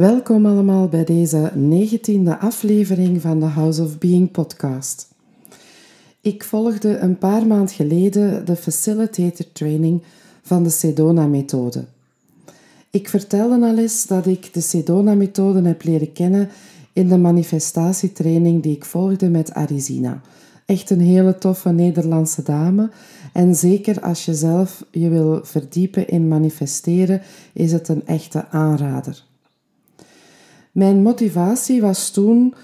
Welkom allemaal bij deze negentiende aflevering van de House of Being podcast. Ik volgde een paar maand geleden de facilitator training van de Sedona-methode. Ik vertelde al eens dat ik de Sedona-methode heb leren kennen in de manifestatietraining die ik volgde met Arizina. Echt een hele toffe Nederlandse dame. En zeker als je zelf je wil verdiepen in manifesteren, is het een echte aanrader. Mijn motivatie was toen,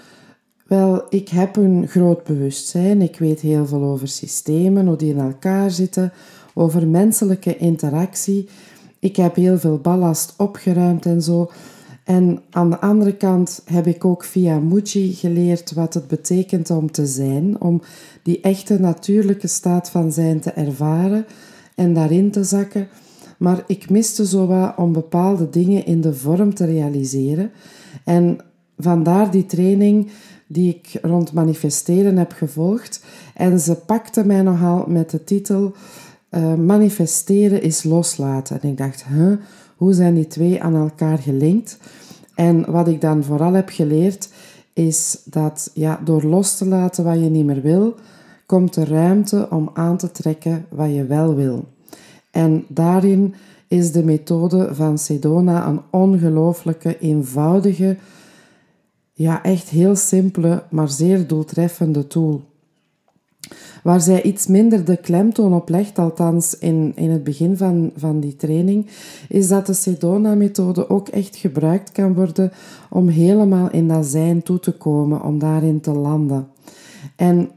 wel, ik heb een groot bewustzijn, ik weet heel veel over systemen, hoe die in elkaar zitten, over menselijke interactie. Ik heb heel veel ballast opgeruimd en zo. En aan de andere kant heb ik ook via Muji geleerd wat het betekent om te zijn, om die echte natuurlijke staat van zijn te ervaren en daarin te zakken. Maar ik miste zo wat om bepaalde dingen in de vorm te realiseren. En vandaar die training die ik rond manifesteren heb gevolgd. En ze pakte mij nogal met de titel uh, Manifesteren is loslaten. En ik dacht, hoe zijn die twee aan elkaar gelinkt? En wat ik dan vooral heb geleerd, is dat ja, door los te laten wat je niet meer wil, komt de ruimte om aan te trekken wat je wel wil. En daarin is de methode van Sedona een ongelooflijke, eenvoudige, ja, echt heel simpele, maar zeer doeltreffende tool. Waar zij iets minder de klemtoon op legt, althans in, in het begin van, van die training, is dat de Sedona-methode ook echt gebruikt kan worden om helemaal in dat zijn toe te komen, om daarin te landen. En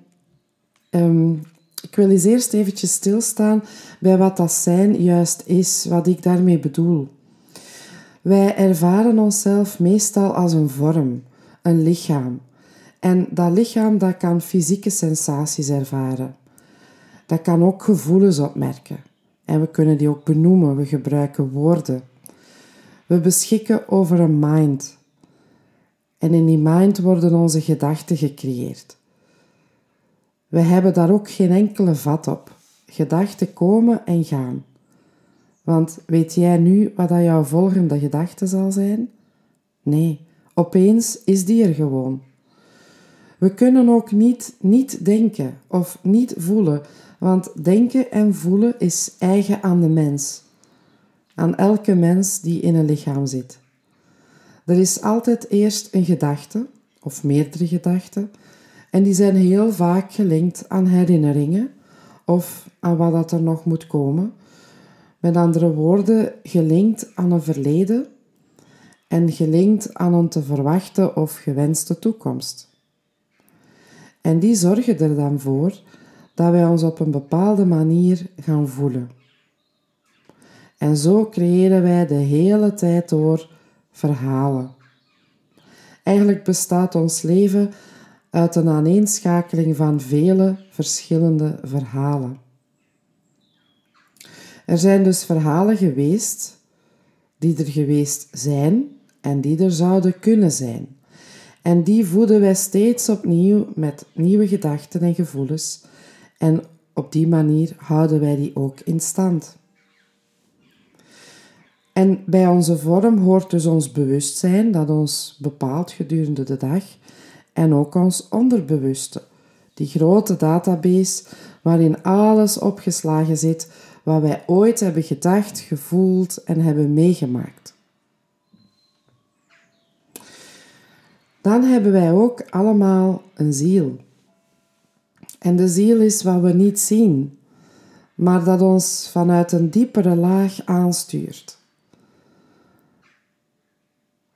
um, ik wil eens eerst eventjes stilstaan bij wat dat zijn juist is, wat ik daarmee bedoel. Wij ervaren onszelf meestal als een vorm, een lichaam. En dat lichaam dat kan fysieke sensaties ervaren. Dat kan ook gevoelens opmerken. En we kunnen die ook benoemen, we gebruiken woorden. We beschikken over een mind. En in die mind worden onze gedachten gecreëerd. We hebben daar ook geen enkele vat op. Gedachten komen en gaan. Want weet jij nu wat dat jouw volgende gedachte zal zijn? Nee, opeens is die er gewoon. We kunnen ook niet niet denken of niet voelen, want denken en voelen is eigen aan de mens. Aan elke mens die in een lichaam zit. Er is altijd eerst een gedachte, of meerdere gedachten, en die zijn heel vaak gelinkt aan herinneringen of aan wat dat er nog moet komen. Met andere woorden, gelinkt aan een verleden en gelinkt aan een te verwachten of gewenste toekomst. En die zorgen er dan voor dat wij ons op een bepaalde manier gaan voelen. En zo creëren wij de hele tijd door verhalen. Eigenlijk bestaat ons leven uit een aaneenschakeling van vele verschillende verhalen. Er zijn dus verhalen geweest die er geweest zijn en die er zouden kunnen zijn. En die voeden wij steeds opnieuw met nieuwe gedachten en gevoelens. En op die manier houden wij die ook in stand. En bij onze vorm hoort dus ons bewustzijn dat ons bepaalt gedurende de dag en ook ons onderbewuste, die grote database waarin alles opgeslagen zit wat wij ooit hebben gedacht, gevoeld en hebben meegemaakt. Dan hebben wij ook allemaal een ziel. En de ziel is wat we niet zien, maar dat ons vanuit een diepere laag aanstuurt.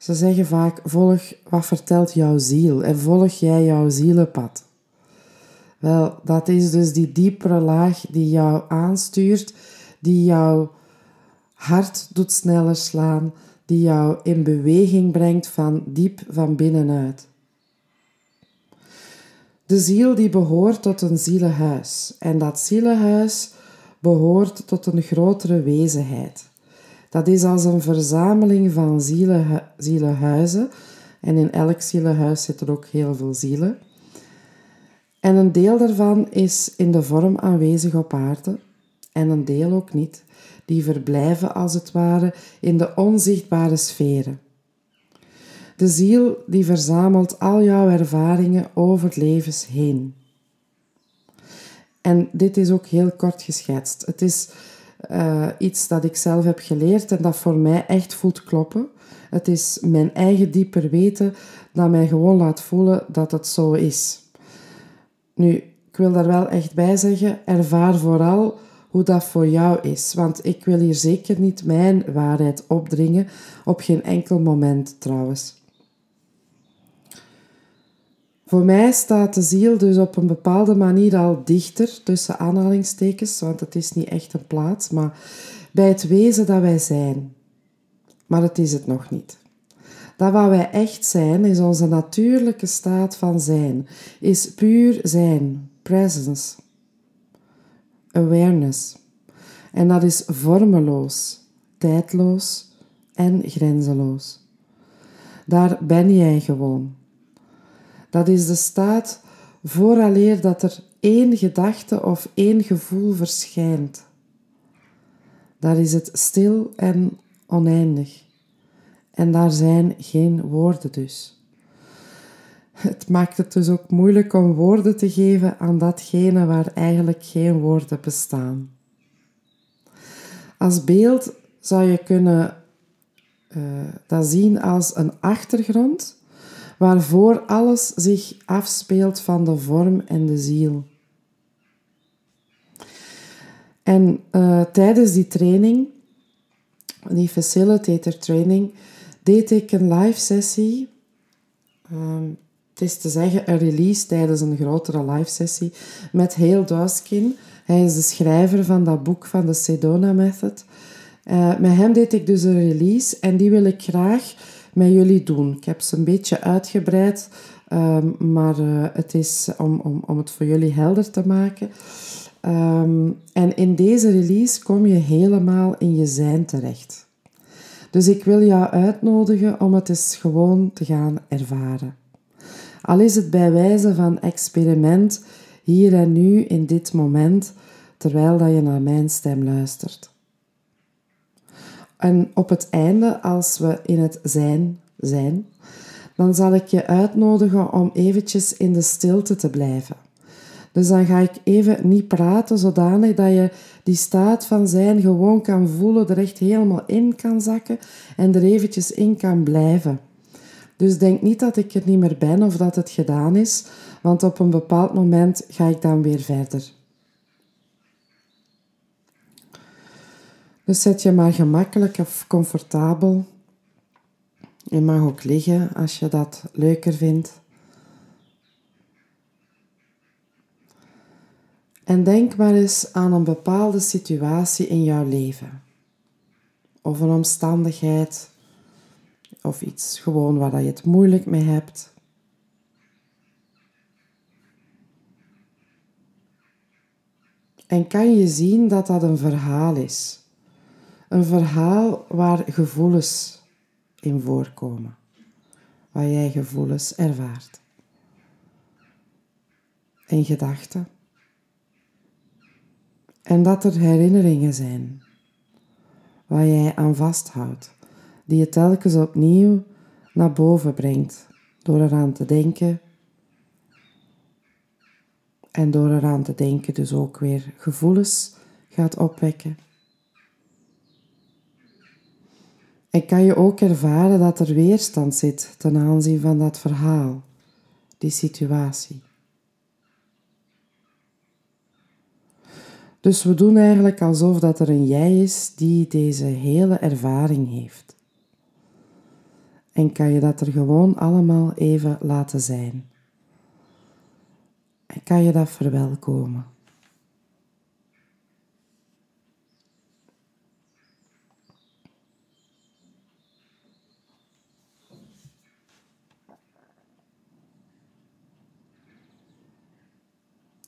Ze zeggen vaak: volg wat vertelt jouw ziel en volg jij jouw zielenpad. Wel, dat is dus die diepere laag die jou aanstuurt, die jouw hart doet sneller slaan, die jou in beweging brengt van diep van binnenuit. De ziel die behoort tot een zielenhuis en dat zielenhuis behoort tot een grotere wezenheid. Dat is als een verzameling van zielen, zielenhuizen en in elk zielenhuis zitten ook heel veel zielen. En een deel daarvan is in de vorm aanwezig op aarde en een deel ook niet. Die verblijven als het ware in de onzichtbare sferen. De ziel die verzamelt al jouw ervaringen over levens heen. En dit is ook heel kort geschetst. Het is uh, iets dat ik zelf heb geleerd en dat voor mij echt voelt kloppen. Het is mijn eigen dieper weten dat mij gewoon laat voelen dat het zo is. Nu, ik wil daar wel echt bij zeggen, ervaar vooral hoe dat voor jou is. Want ik wil hier zeker niet mijn waarheid opdringen, op geen enkel moment trouwens. Voor mij staat de ziel dus op een bepaalde manier al dichter, tussen aanhalingstekens, want het is niet echt een plaats, maar bij het wezen dat wij zijn. Maar het is het nog niet. Dat wat wij echt zijn, is onze natuurlijke staat van zijn, is puur zijn, presence, awareness. En dat is vormeloos, tijdloos en grenzeloos. Daar ben jij gewoon. Dat is de staat vooraleer dat er één gedachte of één gevoel verschijnt. Daar is het stil en oneindig. En daar zijn geen woorden dus. Het maakt het dus ook moeilijk om woorden te geven aan datgene waar eigenlijk geen woorden bestaan. Als beeld zou je kunnen uh, dat zien als een achtergrond waarvoor alles zich afspeelt van de vorm en de ziel. En uh, tijdens die training, die facilitator training, deed ik een live sessie. Um, het is te zeggen een release tijdens een grotere live sessie met Hale Duskin. Hij is de schrijver van dat boek van de Sedona Method. Uh, met hem deed ik dus een release en die wil ik graag met jullie doen. Ik heb ze een beetje uitgebreid, um, maar uh, het is om, om, om het voor jullie helder te maken. Um, en in deze release kom je helemaal in je zijn terecht. Dus ik wil jou uitnodigen om het eens gewoon te gaan ervaren. Al is het bij wijze van experiment hier en nu in dit moment, terwijl dat je naar mijn stem luistert. En op het einde, als we in het zijn zijn, dan zal ik je uitnodigen om eventjes in de stilte te blijven. Dus dan ga ik even niet praten, zodanig dat je die staat van zijn gewoon kan voelen, er echt helemaal in kan zakken en er eventjes in kan blijven. Dus denk niet dat ik er niet meer ben of dat het gedaan is, want op een bepaald moment ga ik dan weer verder. Dus zet je maar gemakkelijk of comfortabel. Je mag ook liggen als je dat leuker vindt. En denk maar eens aan een bepaalde situatie in jouw leven. Of een omstandigheid, of iets gewoon waar je het moeilijk mee hebt. En kan je zien dat dat een verhaal is? Een verhaal waar gevoelens in voorkomen, waar jij gevoelens ervaart. En gedachten. En dat er herinneringen zijn waar jij aan vasthoudt, die je telkens opnieuw naar boven brengt door eraan te denken. En door eraan te denken dus ook weer gevoelens gaat opwekken. En kan je ook ervaren dat er weerstand zit ten aanzien van dat verhaal, die situatie. Dus we doen eigenlijk alsof dat er een jij is die deze hele ervaring heeft. En kan je dat er gewoon allemaal even laten zijn. En kan je dat verwelkomen.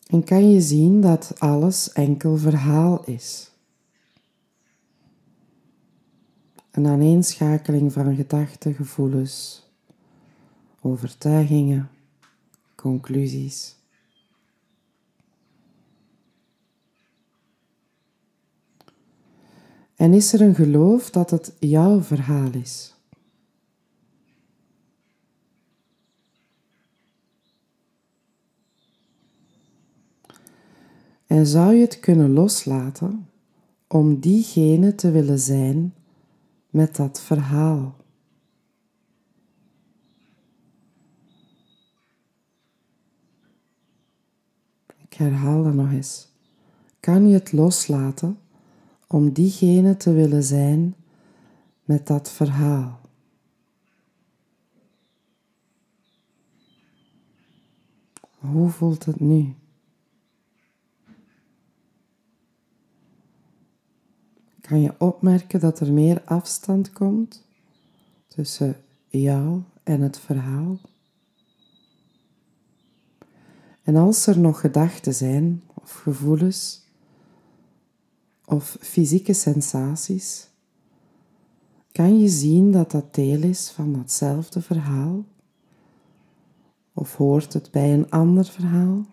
En kan je zien dat alles enkel verhaal is. Een aaneenschakeling van gedachten, gevoelens, overtuigingen, conclusies. En is er een geloof dat het jouw verhaal is? En zou je het kunnen loslaten om diegene te willen zijn met dat verhaal? Ik herhaal dat nog eens. Kan je het loslaten om diegene te willen zijn met dat verhaal? Hoe voelt het nu? Kan je opmerken dat er meer afstand komt tussen jou en het verhaal. En als er nog gedachten zijn, of gevoelens, of fysieke sensaties, kan je zien dat dat deel is van datzelfde verhaal? Of hoort het bij een ander verhaal?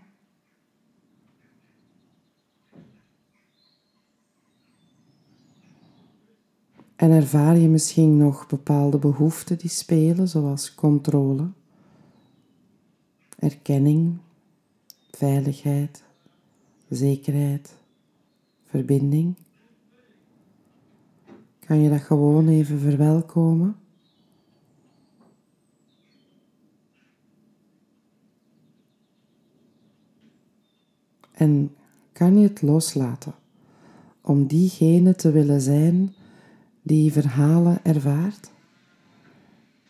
En ervaar je misschien nog bepaalde behoeften die spelen, zoals controle, erkenning, veiligheid, zekerheid, verbinding? Kan je dat gewoon even verwelkomen? En kan je het loslaten om diegene te willen zijn die verhalen ervaart,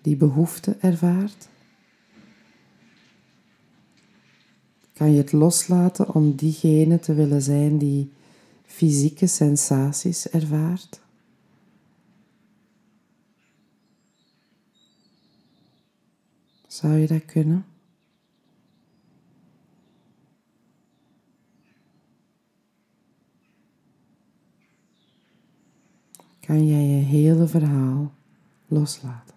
die behoefte ervaart? Kan je het loslaten om diegene te willen zijn die fysieke sensaties ervaart? Zou je dat kunnen? Kan jij je hele verhaal loslaten.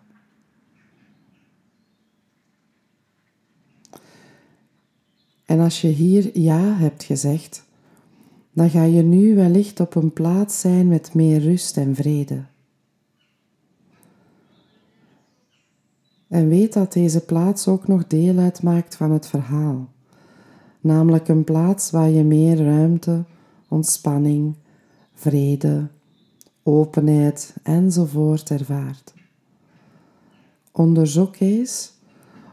En als je hier ja hebt gezegd, dan ga je nu wellicht op een plaats zijn met meer rust en vrede. En weet dat deze plaats ook nog deel uitmaakt van het verhaal, namelijk een plaats waar je meer ruimte, ontspanning, vrede, openheid enzovoort ervaart. Onderzoek eens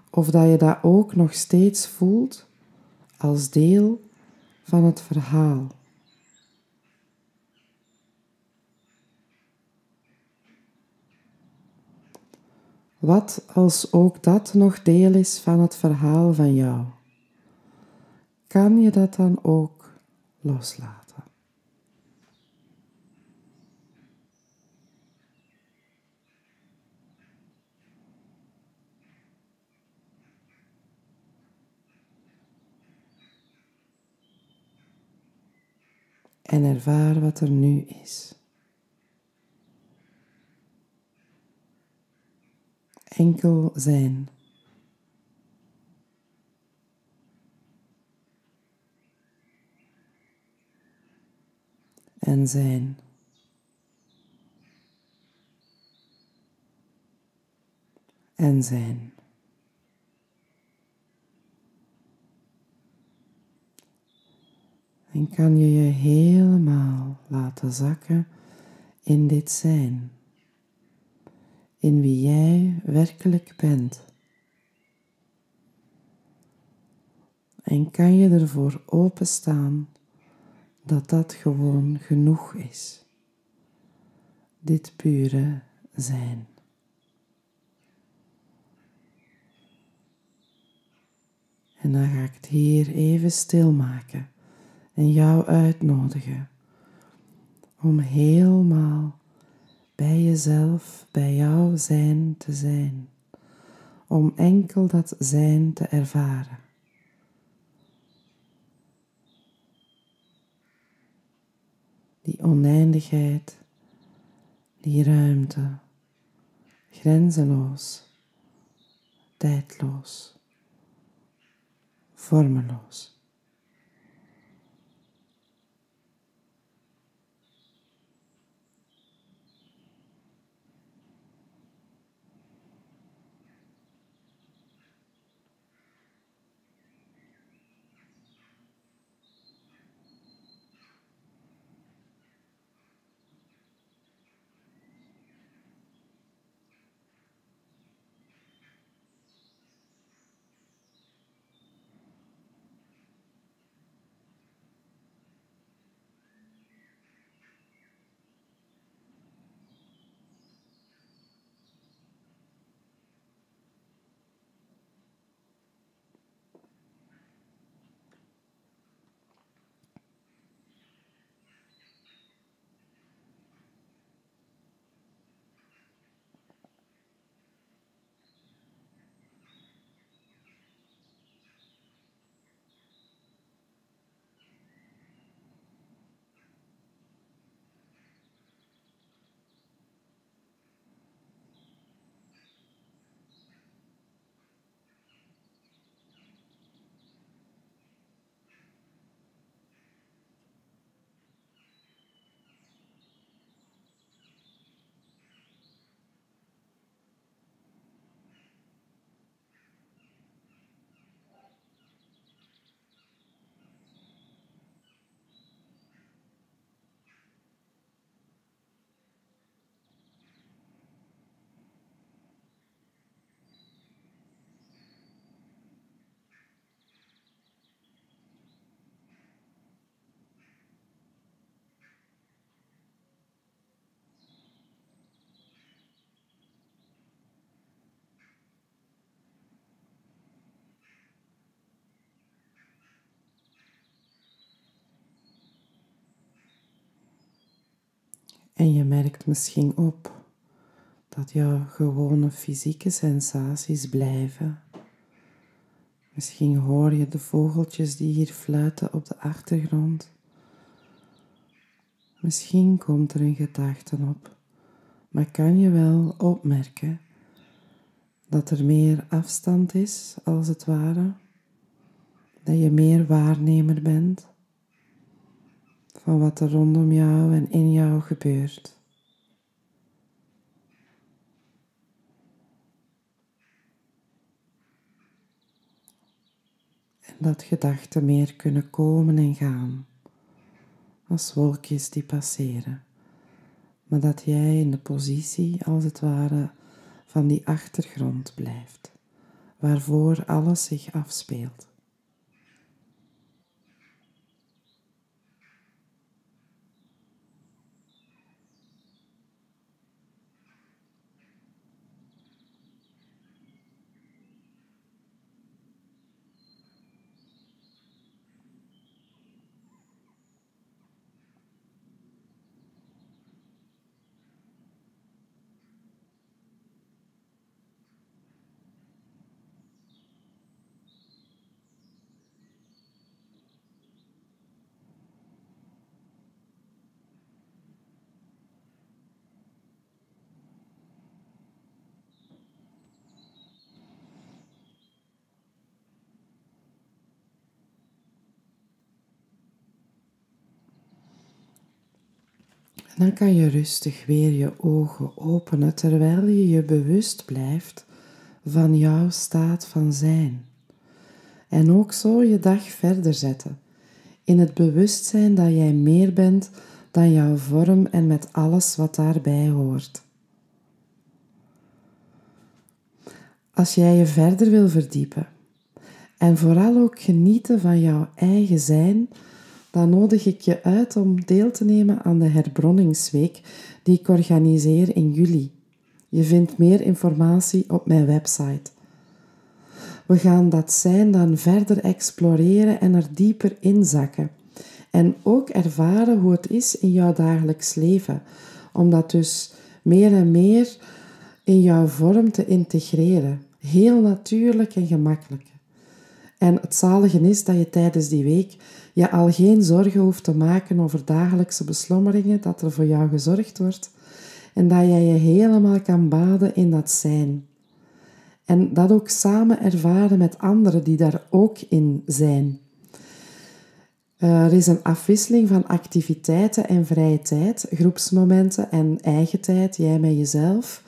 of dat je dat ook nog steeds voelt als deel van het verhaal. Wat als ook dat nog deel is van het verhaal van jou? Kan je dat dan ook loslaten? En ervaar wat er nu is. Enkel zijn. En zijn. En zijn. En kan je je helemaal laten zakken in dit zijn, in wie jij werkelijk bent. En kan je ervoor openstaan dat dat gewoon genoeg is. Dit pure zijn. En dan ga ik het hier even stilmaken en jou uitnodigen om helemaal bij jezelf, bij jouw zijn te zijn, om enkel dat zijn te ervaren. Die oneindigheid, die ruimte, grenzeloos, tijdloos, vormeloos. En je merkt misschien op dat jouw gewone fysieke sensaties blijven. Misschien hoor je de vogeltjes die hier fluiten op de achtergrond. Misschien komt er een gedachte op, maar kan je wel opmerken dat er meer afstand is, als het ware, dat je meer waarnemer bent van wat er rondom jou en in jou gebeurt. En dat gedachten meer kunnen komen en gaan, als wolkjes die passeren, maar dat jij in de positie, als het ware, van die achtergrond blijft, waarvoor alles zich afspeelt. Dan kan je rustig weer je ogen openen terwijl je je bewust blijft van jouw staat van zijn. En ook zo je dag verder zetten, in het bewustzijn dat jij meer bent dan jouw vorm en met alles wat daarbij hoort. Als jij je verder wil verdiepen en vooral ook genieten van jouw eigen zijn, dan nodig ik je uit om deel te nemen aan de herbronningsweek die ik organiseer in juli. Je vindt meer informatie op mijn website. We gaan dat zijn dan verder exploreren en er dieper inzakken. En ook ervaren hoe het is in jouw dagelijks leven. Om dat dus meer en meer in jouw vorm te integreren. Heel natuurlijk en gemakkelijk. En het zalige is dat je tijdens die week je al geen zorgen hoeft te maken over dagelijkse beslommeringen, dat er voor jou gezorgd wordt en dat jij je helemaal kan baden in dat zijn. En dat ook samen ervaren met anderen die daar ook in zijn. Er is een afwisseling van activiteiten en vrije tijd, groepsmomenten en eigen tijd, jij met jezelf.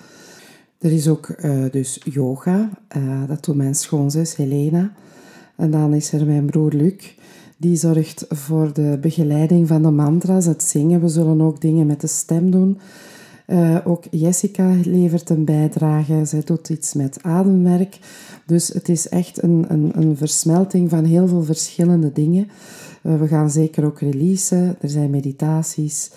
Er is ook uh, dus yoga, uh, dat doet mijn schoonzus Helena. En dan is er mijn broer Luc, die zorgt voor de begeleiding van de mantra's, het zingen. We zullen ook dingen met de stem doen. Uh, ook Jessica levert een bijdrage. Zij doet iets met ademwerk. Dus het is echt een, een, een versmelting van heel veel verschillende dingen. Uh, we gaan zeker ook releasen. Er zijn meditaties,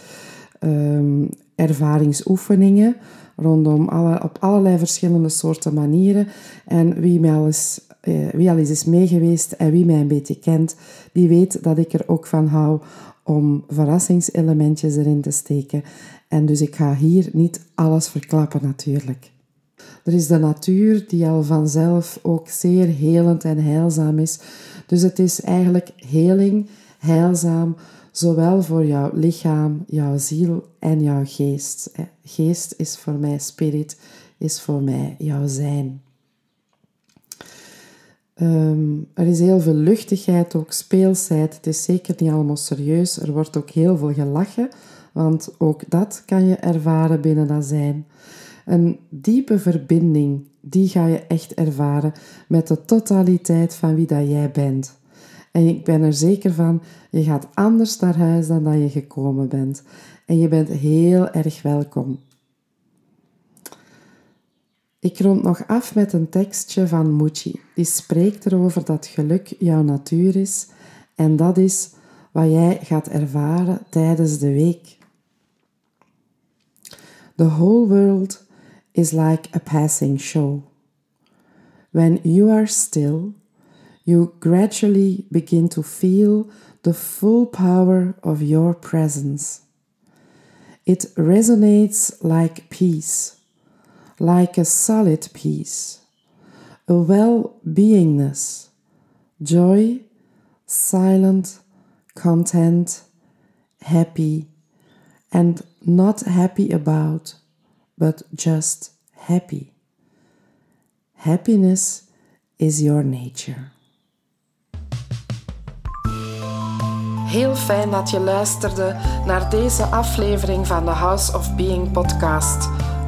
um, ervaringsoefeningen rondom alle, op allerlei verschillende soorten manieren. En wie mij al eens uh, wie al eens is meegeweest en wie mij een beetje kent, die weet dat ik er ook van hou om verrassingselementjes erin te steken. En dus ik ga hier niet alles verklappen natuurlijk. Er is de natuur die al vanzelf ook zeer helend en heilzaam is. Dus het is eigenlijk heling, heilzaam, zowel voor jouw lichaam, jouw ziel en jouw geest. Geest is voor mij spirit, is voor mij jouw zijn. Um, er is heel veel luchtigheid, ook speelsheid. Het is zeker niet allemaal serieus. Er wordt ook heel veel gelachen, want ook dat kan je ervaren binnen dat zijn. Een diepe verbinding, die ga je echt ervaren met de totaliteit van wie dat jij bent. En ik ben er zeker van, je gaat anders naar huis dan dat je gekomen bent. En je bent heel erg welkom. Ik rond nog af met een tekstje van Mucci. Die spreekt erover dat geluk jouw natuur is en dat is wat jij gaat ervaren tijdens de week. The whole world is like a passing show. When you are still, you gradually begin to feel the full power of your presence. It resonates like peace like a solid peace, a well beingness, joy, silent, content, happy, and not happy about, but just happy. Happiness is your nature. Heel fijn dat je luisterde naar deze aflevering van de House of Being podcast.